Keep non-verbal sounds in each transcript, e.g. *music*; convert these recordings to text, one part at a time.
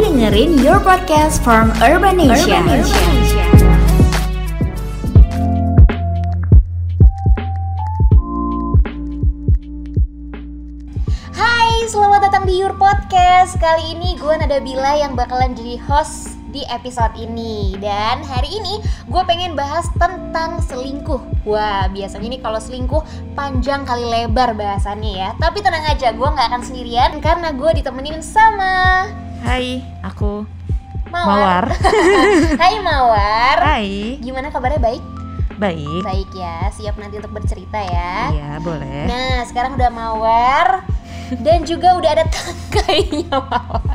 Dengerin Your Podcast from Urban Nation. Hai, selamat datang di Your Podcast. Kali ini gue Nada Bila yang bakalan jadi host di episode ini Dan hari ini gue pengen bahas tentang selingkuh Wah, biasanya nih kalau selingkuh panjang kali lebar bahasannya ya Tapi tenang aja, gue nggak akan sendirian Karena gue ditemenin sama Hai, aku Mawar, *laughs* Hai Mawar Hai, Gimana kabarnya baik? baik. Baik ya, siap nanti untuk bercerita ya Iya, boleh. Nah, sekarang udah mawar dan juga udah ada *laughs* tangkainya mawar.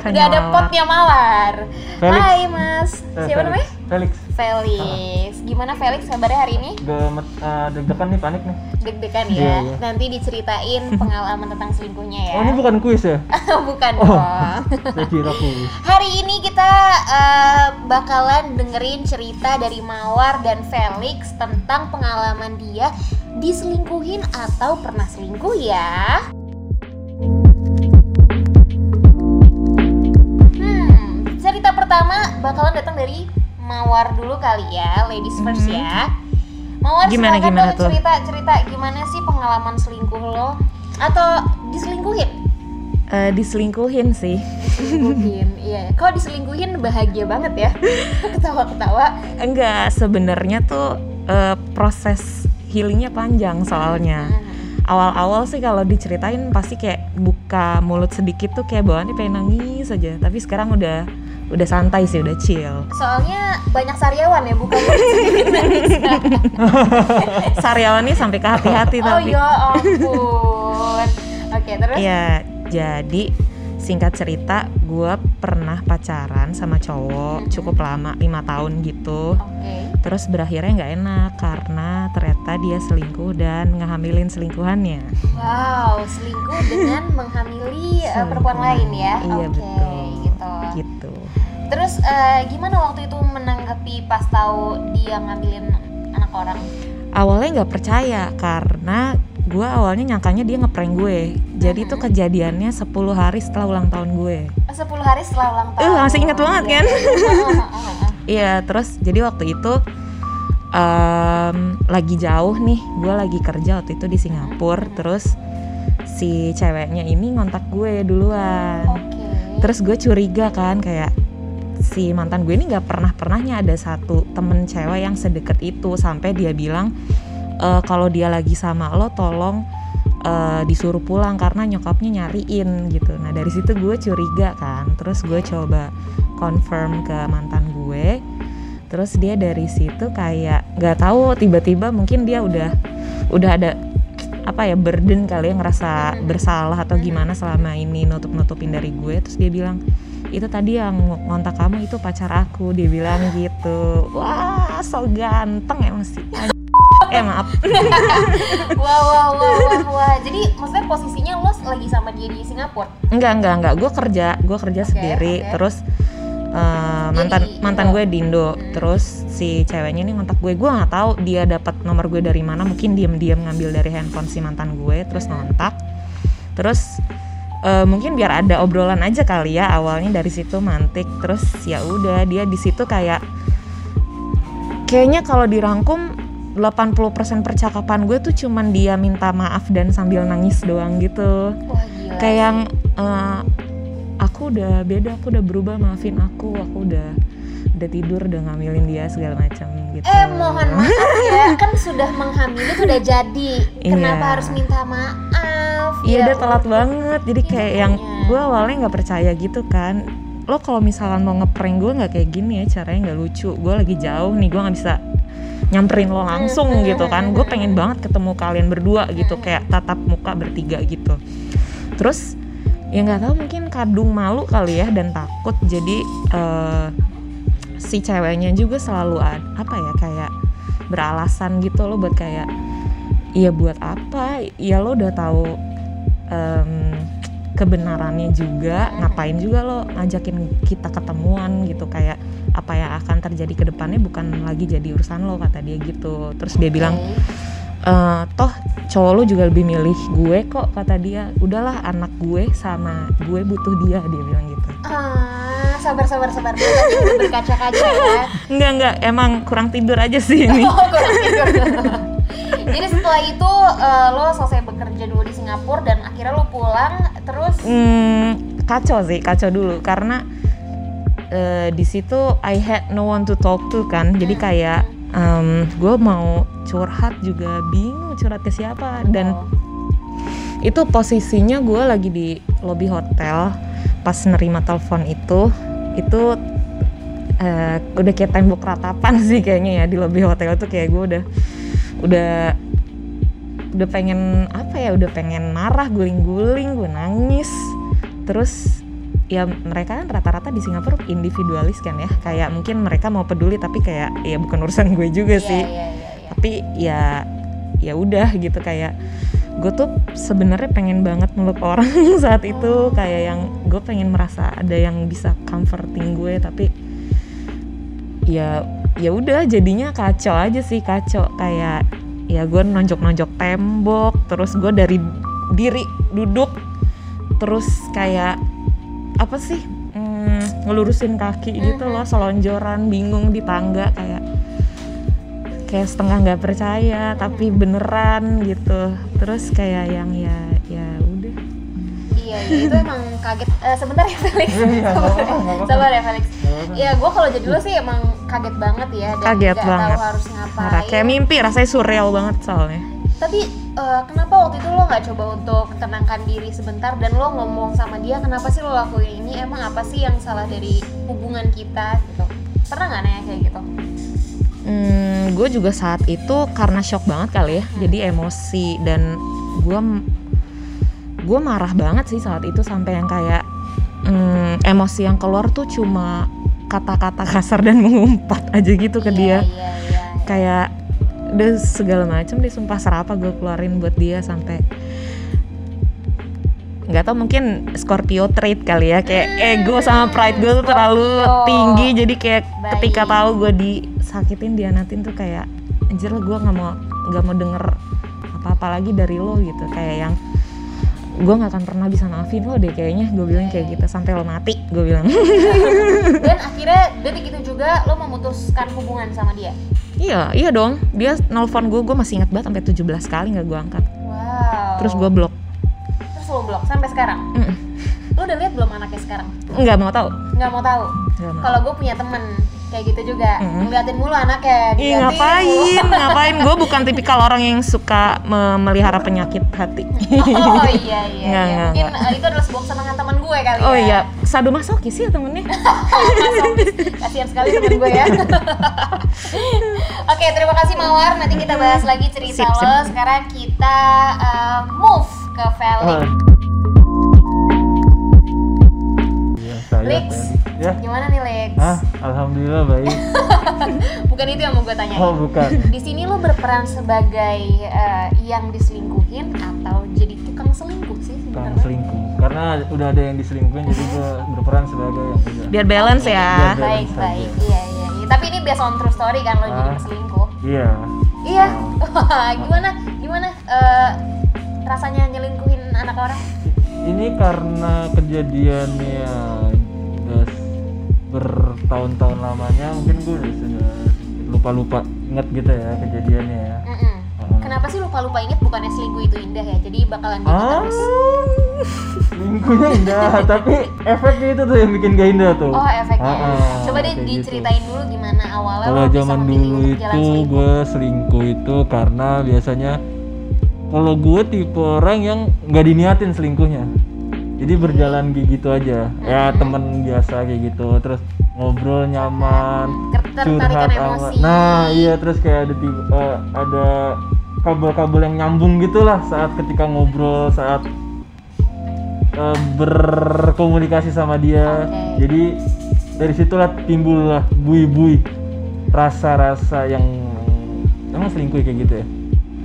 Udah ada potnya mawar. Felix. Hai Mas, Eh, siapa Felix. namanya? Felix. Felix. Gimana Felix kabarnya hari ini? Gemet, eh, deg-degan nih, panik nih. Deg-degan ya. iya. Nanti diceritain *laughs* pengalaman tentang selingkuhnya ya. Oh, ini bukan kuis ya? *laughs* Bukan Oh. dong. *laughs* Saya kira kuis. Hari ini kita eh, bakalan dengerin cerita dari Mawar dan Felix tentang pengalaman dia diselingkuhin atau pernah selingkuh ya. Pertama bakalan datang dari Mawar dulu kali ya, ladies first Mhm. ya. Mawar Gimana, silakan gimana dong tuh? cerita cerita gimana sih pengalaman selingkuh lo atau diselingkuhin? Eh, diselingkuhin sih. diselingkuhin iya kalau diselingkuhin bahagia banget ya *laughs* ketawa-ketawa Enggak, sebenarnya tuh eh, proses healingnya panjang soalnya. Awal-awal sih kalau diceritain pasti kayak buka mulut sedikit tuh kayak bawaannya pengen nangis aja. Tapi sekarang udah udah santai sih, udah chill. soalnya banyak sariawan ya bukan *laughs* Saryawannya sampai ke hati-hati oh tapi. ya ampun oke terus Iya, jadi singkat cerita, gue pernah pacaran sama cowok Mhm. cukup lama, lima tahun gitu. oke Terus berakhirnya nggak enak karena ternyata dia selingkuh dan ngehamilin selingkuhannya. wow selingkuh dengan menghamili uh, Selingkuh. perempuan lain ya Iya, oke betul. gitu Gitu. Terus uh, gimana waktu itu menanggapi pas tahu dia ngambilin anak orang Awalnya nggak percaya karena gue awalnya nyangkanya dia ngeprank gue. Jadi itu Mhm. kejadiannya 10 hari setelah ulang tahun gue. 10 hari setelah ulang tahun Eh, masih ingat banget kan? *laughs* Iya, terus jadi waktu itu em, lagi jauh nih, gue lagi kerja waktu itu di Singapura, Mhm. terus si ceweknya ini ngontak gue duluan. oke Terus gue curiga kan kayak si mantan gue ini nggak pernah pernahnya ada satu temen cewek yang sedekat itu sampai dia bilang e, kalau dia lagi sama lo tolong eh, disuruh pulang karena nyokapnya nyariin gitu. Nah dari situ gue curiga kan. Terus gue coba confirm ke mantan gue. Terus dia dari situ kayak nggak tahu tiba-tiba mungkin dia udah udah ada apa ya burden kali ya ngerasa bersalah atau gimana selama ini nutup nutupin dari gue terus dia bilang itu tadi yang ng- ngontak kamu itu pacar aku dia bilang gitu wah so ganteng emang sih eh maaf *laughs* Wah, wah, wah, wah, wah. Jadi maksudnya posisinya lo lagi sama dia di Singapura? enggak enggak enggak gue kerja gue kerja Oke, sendiri oke. terus Dia mantan di mantan Indo. gue di Indo Hmm. terus si ceweknya ini ngontak gue gue nggak tahu dia dapat nomor gue dari mana mungkin diam-diam ngambil dari handphone si mantan gue terus Hmm. ngontak terus eh, mungkin biar ada obrolan aja kali ya awalnya dari situ mantik terus ya udah dia di situ kayak kayaknya kalau dirangkum 80% percakapan gue tuh cuman dia minta maaf dan sambil nangis doang gitu Wah, gila. kayak yang eh, aku udah beda aku udah berubah maafin aku aku udah udah tidur udah ngambilin dia segala macam gitu Eh, mohon maaf ya, kan sudah menghamili udah jadi. *laughs* Kenapa Iya. harus minta maaf? Iya Ya udah telat banget. Jadi Iya, kayak yang gue awalnya nggak percaya gitu kan. Lo kalau misalkan mau ngeprank gue nggak kayak gini ya caranya nggak lucu. Gue lagi jauh nih gue nggak bisa nyamperin lo langsung gitu kan. gue pengen banget ketemu kalian berdua gitu kayak tatap muka bertiga gitu. Terus ya nggak tahu mungkin kadung malu kali ya dan takut. Jadi eh, si ceweknya juga selalu ad, apa ya kayak beralasan gitu loh buat kayak iya buat apa? Ya lo udah tahu em, kebenarannya juga ngapain juga lo ngajakin kita ketemuan gitu kayak apa yang akan terjadi ke depannya bukan lagi jadi urusan lo kata dia gitu terus dia bilang "Eh, toh cowok lo juga lebih milih gue kok kata dia udahlah anak gue sama gue butuh dia dia bilang gitu Ah, sabar sabar sabar. Kita berkaca-kaca ya. *laughs* Enggak enggak, emang kurang tidur aja sih ini. *laughs* Oh, kurang tidur. *laughs* Jadi setelah itu eh, lo selesai bekerja dulu di Singapura dan akhirnya lo pulang terus? Hmm, kacau sih, kacau dulu. Karena eh, di situ I had no one to talk to kan. Jadi kayak gue mau curhat juga bingung curhat ke siapa. Dan Oh, itu posisinya gue lagi di lobby hotel. Pas nerima telepon itu itu eh, udah kayak tembok ratapan *laughs* sih kayaknya ya di lobby hotel tuh kayak gue udah udah udah pengen apa ya udah pengen marah guling-guling gue nangis. Terus ya mereka kan rata-rata di Singapura individualis kan ya. Kayak mungkin mereka mau peduli tapi kayak ya bukan urusan gue juga iya, sih. iya, iya, iya. tapi ya ya udah gitu kayak gue tuh sebenarnya pengen banget meluk orang *laughs* saat itu. Kayak yang gue pengen merasa ada yang bisa comforting gue tapi ya ya udah jadinya kacau aja sih kacau. Kayak ya gue nonjok-nonjok tembok terus gue dari diri duduk terus kayak apa sih mm, ngelurusin kaki gitu loh selonjoran bingung di tangga kayak kayak setengah nggak percaya tapi beneran gitu. Terus kayak yang ya ya udah. Iya, iya, itu emang kaget. Eh, sebentar ya Felix. Iya, Sabar apa-apa, ya, nggak apa-apa. sabar ya Felix. Ya, gue kalau jadi lo sih emang kaget banget ya dan Kaget nggak banget. tahu harus ngapain. kayak mimpi rasanya surreal banget soalnya Tapi eh, kenapa waktu itu lo nggak coba untuk tenangkan diri sebentar dan lo ngomong sama dia kenapa sih lo lakuin ini? Emang apa sih yang salah dari hubungan kita gitu? Pernah nggak nanya kayak gitu? hmm, gue juga saat itu karena shock banget kali ya jadi emosi dan gue gue marah banget sih saat itu sampai yang kayak hmm, emosi yang keluar tuh cuma kata-kata kasar dan mengumpat aja gitu ke Iya, dia Iya, iya. iya. kayak udah segala macam deh sumpah serapa gue keluarin buat dia sampai nggak tau mungkin Scorpio trait kali ya kayak ego sama pride gue tuh terlalu Hmm, tinggi jadi kayak Baik. ketika tahu gue disakitin dianatin tuh kayak anjir gue nggak mau nggak mau denger apa-apa lagi dari lo gitu kayak yang gue nggak akan pernah bisa maafin lo deh kayaknya gue bilang kayak gitu sampai lo mati gue bilang *laughs* Dan akhirnya detik itu juga lo memutuskan hubungan sama dia. iya iya dong dia nelfon gue gue masih ingat banget sampai 17 kali nggak gue angkat Wow. terus gue blok terus lo blok sampai sekarang. Mm-mm. Lo udah lihat belum anaknya sekarang? nggak mau tahu Nggak mau tahu. Kalau gue punya temen kayak gitu juga, Mm-mm. ngeliatin mulu anaknya. Ih diliatin ngapain mulu. ngapain *laughs* gue bukan tipikal orang yang suka memelihara penyakit hati Oh iya iya. Nggak, *laughs* iya. nggak, Mungkin eh, itu adalah sebuah kesenangan teman gue kali oh ya. iya sadomasokis sih ya temennya. *laughs* Kasihan sekali temen gue ya. Oke, terima kasih Mawar. Nanti kita bahas lagi cerita Sip, sip. lo. Sekarang kita eh, move ke Felix. Oh. Iya, saya. Lex. Ya. Gimana nih Lex? Ah, alhamdulillah baik. *laughs* Bukan itu yang mau gue tanyain. Oh, bukan. Di sini lo berperan sebagai eh, yang diselingkuhin atau jadi tukang selingkuh sih Tukang sebenarnya? selingkuh. Karena udah ada yang diselingkuhin jadi gue berperan sebagai yang tidak. biar balance ya Biar balance Baik saja. baik, iya iya. iya. Tapi ini based on true story kan lo jadi Ah. peselingkuh. Iya. Iya. *laughs* gimana gimana eh, rasanya nyelingkuhin anak orang? Ini karena kejadiannya udah bertahun-tahun lamanya, mungkin gue udah sudah lupa-lupa inget gitu ya kejadiannya ya. Mm-mm. Heeh. Kenapa sih lupa-lupa inget bukannya selingkuh itu indah ya? Jadi bakalan diingat Ah, terus. *laughs* selingkuhnya indah, tapi efeknya itu tuh yang bikin gak indah tuh. Oh efeknya. Ah, ah, Coba deh gitu. diceritain dulu gimana awalnya Kalau zaman dulu itu gue selingkuh itu karena biasanya kalau gue tipe orang yang nggak diniatin selingkuhnya. Jadi berjalan kayak gitu aja. Ya temen biasa kayak gitu. Terus ngobrol nyaman, curhat amat. Nah iya terus kayak ada tiba- eh, ada kabel-kabel yang nyambung gitulah saat ketika ngobrol saat eh, berkomunikasi sama dia. Oke. Jadi dari situlah timbullah bui-bui rasa-rasa yang emang selingkuh kayak gitu ya.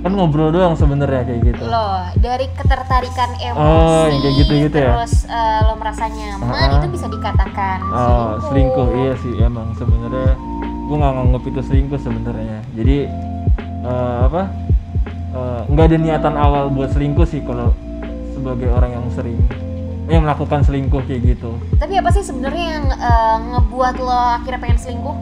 Kan ngobrol doang sebenarnya kayak gitu. Loh, dari ketertarikan emosi Oh, yang kayak gitu-gitu ya? terus eh, lo merasa nyaman Ah, ah. itu bisa dikatakan Oh, selingkuh iya sih emang sebenarnya gue nggak nganggep itu selingkuh sebenarnya. Jadi eh, apa? eh, nggak ada niatan awal buat selingkuh sih kalau sebagai orang yang sering yang melakukan selingkuh kayak gitu Tapi apa sih sebenarnya yang eh, ngebuat lo akhirnya pengen selingkuh?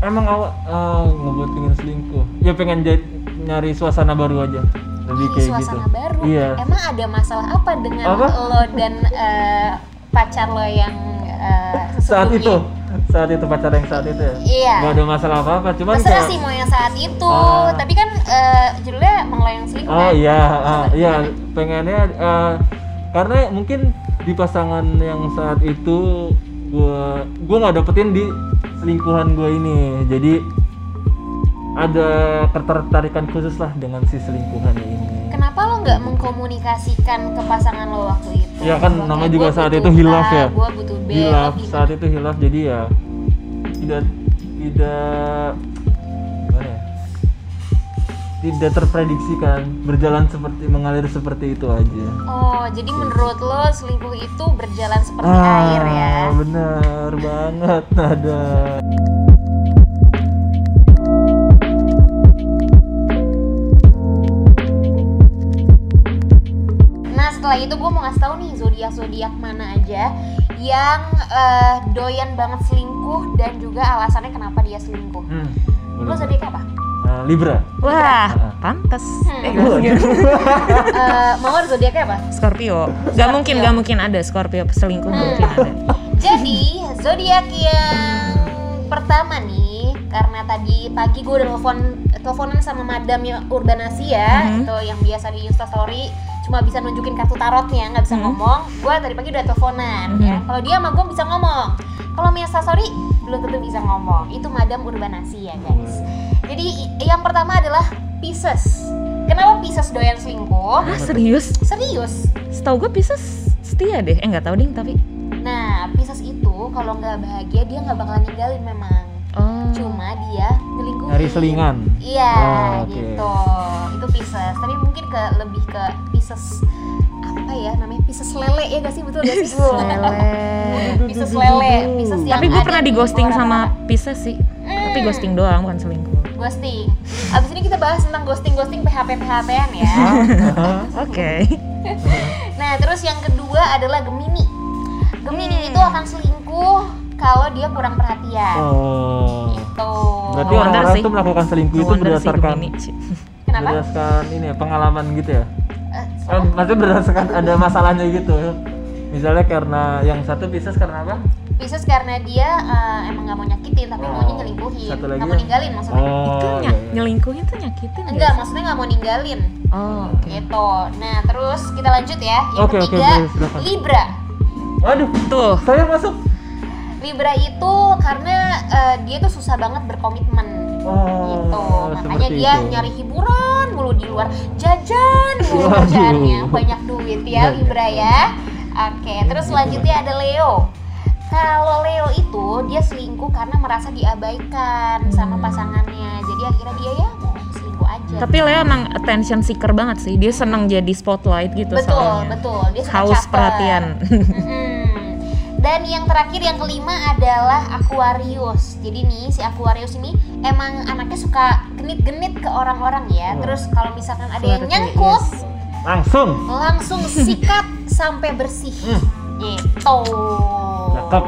emang awak eh, ngebuat pengen selingkuh ya pengen jadi nyari suasana baru aja lebih Ih, kayak suasana gitu baru. iya Emang ada masalah apa dengan Apa? lo dan eh, pacar lo yang eh, saat itu saat itu pacar yang saat itu ya Iya. nggak ada masalah apa apa cuman Terserah kayak sih mau yang saat itu, Ah. tapi kan eh, judulnya emang lo yang selingkuh oh kan? iya ah, iya pengennya eh, karena mungkin di pasangan yang saat itu gua gua nggak dapetin di selingkuhan gua ini jadi ada ketertarikan khusus lah dengan si selingkuhan ini Kenapa lo nggak mengkomunikasikan ke pasangan lo waktu itu? Ya kan, namanya juga "Gua saat itu hilaf ya. Gua butuh B. hilaf gimana? saat itu hilaf jadi ya tidak tidak gimana ya tidak terprediksikan berjalan seperti mengalir seperti itu aja Oh, jadi menurut lo selingkuh itu berjalan seperti Ah. air ya? benar banget ada setelah itu gue mau ngasih tahu nih zodiak zodiak mana aja yang eh, doyan banget selingkuh dan juga alasannya kenapa dia selingkuh. hmm, Lo zodiak apa? Ah, Libra Wah, pantes. Hmm. Eh, *laughs* Mawar zodiaknya apa? Scorpio. Gak mungkin, gak mungkin ada Scorpio selingkuh Hmm. mungkin ada. Jadi zodiak yang pertama nih karena tadi pagi gue udah telepon teleponan sama madam urbanasi ya Mhm. itu yang biasa di instastory cuma bisa nunjukin kartu tarotnya nggak bisa Mhm. ngomong gue tadi pagi udah teleponan ya Mhm. kalau dia sama gue bisa ngomong kalau Mia instastory belum tentu bisa ngomong itu madam urbanasi ya guys jadi i- yang pertama adalah Pisces kenapa Pisces doyan selingkuh Ah serius? serius Setahu gue Pisces setia deh. Eh nggak tahu ding tapi. Nah, Pisces itu kalau nggak bahagia dia nggak bakalan ninggalin memang. Oh. Cuma dia nyelingkuhin. nyari selingan Iya, Oh, oke. gitu. Itu Pisces. Tapi mungkin ke lebih ke Pisces apa ya namanya Pisces lele ya gak sih betul gak sih? Lele. *laughs* Pisces lele, Pisces yang Tapi gue pernah di ghosting sama Pisces sih. Tapi Hmm. ghosting doang bukan selingkuh. Ghosting. Abis ini kita bahas tentang ghosting ghosting PHP PHP-an ya. Oke. *laughs* Nah, terus yang kedua adalah Gemini. Gemini Hmm. itu akan selingkuh kalau dia kurang perhatian. oh Gitu. berarti orang-orang itu melakukan selingkuh itu berdasarkan. *laughs* Kenapa? berdasarkan ini ya pengalaman gitu ya Eh, Eh, maksudnya berdasarkan ada masalahnya gitu misalnya karena yang satu Pisces karena apa Pisces karena dia eh, emang nggak mau nyakitin tapi Oh, maunya nyelingkuhin satu lagi nggak mau ya? ninggalin maksudnya oh Itu iya, ny- iya. nyelingkuhin tuh nyakitin nggak enggak sih? maksudnya nggak mau ninggalin Oh, oke. gitu nah terus kita lanjut ya yang Oke, oke, ketiga boleh, silakan. Libra waduh Tuh. saya masuk Libra itu karena eh, dia tuh susah banget berkomitmen oh gitu makanya dia itu. nyari hiburan mulu di luar jajan mulu Waduh. kerjaannya banyak duit ya. Libra ya oke terus selanjutnya ada Leo kalau Leo itu dia selingkuh karena merasa diabaikan sama pasangannya jadi akhirnya dia ya mau selingkuh aja Tapi Leo emang attention seeker banget sih. Dia seneng jadi spotlight gitu betul soalnya. betul dia suka Haus caper. perhatian. Mm-mm. Dan yang terakhir yang kelima adalah Aquarius. Jadi nih si Aquarius ini emang anaknya suka genit-genit ke orang-orang ya. Wah. Terus kalau misalkan ada yang nyangkut, langsung langsung *laughs* sikat sampai bersih. Hmm. Gitu. Cakep.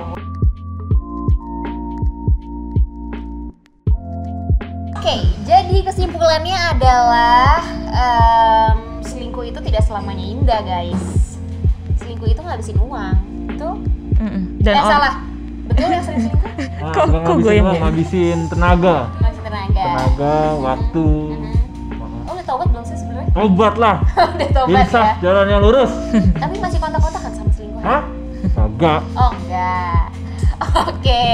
Oke, jadi kesimpulannya adalah em, selingkuh itu tidak selamanya indah, guys. Selingkuh itu ngabisin uang. Itu Mm-mm. Dan eh, on- salah. Betul yang sering selingkuh? *laughs* Nah, Kok- nggak kok gue ngabisin yang uang, ngabisin tenaga Ngabisin tenaga. tenaga waktu Mhm. Oh, udah tobat belum sih sebenarnya? obat lah *laughs* udah tobat insaf ya. jalan yang lurus *laughs* Tapi masih kontak-kontak kan sama selingkuh? hah kagak Oh enggak. Oke,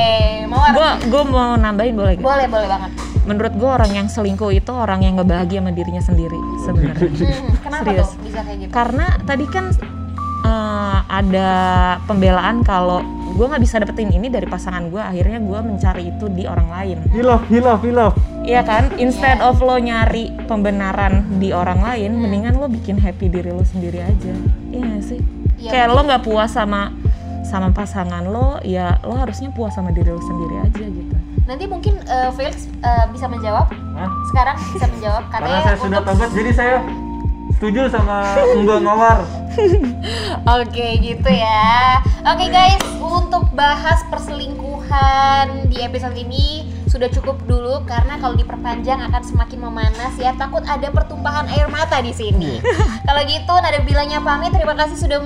mau gue gue mau nambahin boleh gak? Boleh, boleh banget. Menurut gue orang yang selingkuh itu orang yang gak bahagia sama dirinya sendiri sebenarnya. Hmm, kenapa Serius. tuh bisa kayak gitu? Karena tadi kan eh, ada pembelaan kalau gue nggak bisa dapetin ini dari pasangan gue, akhirnya gue mencari itu di orang lain. hilaf hilaf hilaf Iya kan? Instead of lo nyari pembenaran di orang lain, Hmm. mendingan lo bikin happy diri lo sendiri aja. Iya sih? Iya, Kayak lo nggak puas sama sama pasangan lo, ya lo harusnya puas sama diri lo sendiri aja gitu. Nanti mungkin eh, Felix eh, bisa menjawab. Hah? Sekarang bisa menjawab karena saya sudah untuk tobat jadi saya setuju sama Mbak Mawar *laughs* Oke gitu ya. Oke guys, untuk bahas perselingkuhan di episode ini sudah cukup dulu karena kalau diperpanjang akan semakin memanas ya. Takut ada pertumpahan air mata di sini. *laughs* kalau gitu nada bilanya pamit. Terima kasih sudah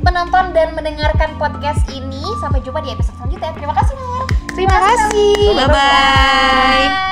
menonton dan mendengarkan podcast ini. Sampai jumpa di episode selanjutnya. Terima kasih Mar. Terima kasih. Bye. Bye-bye.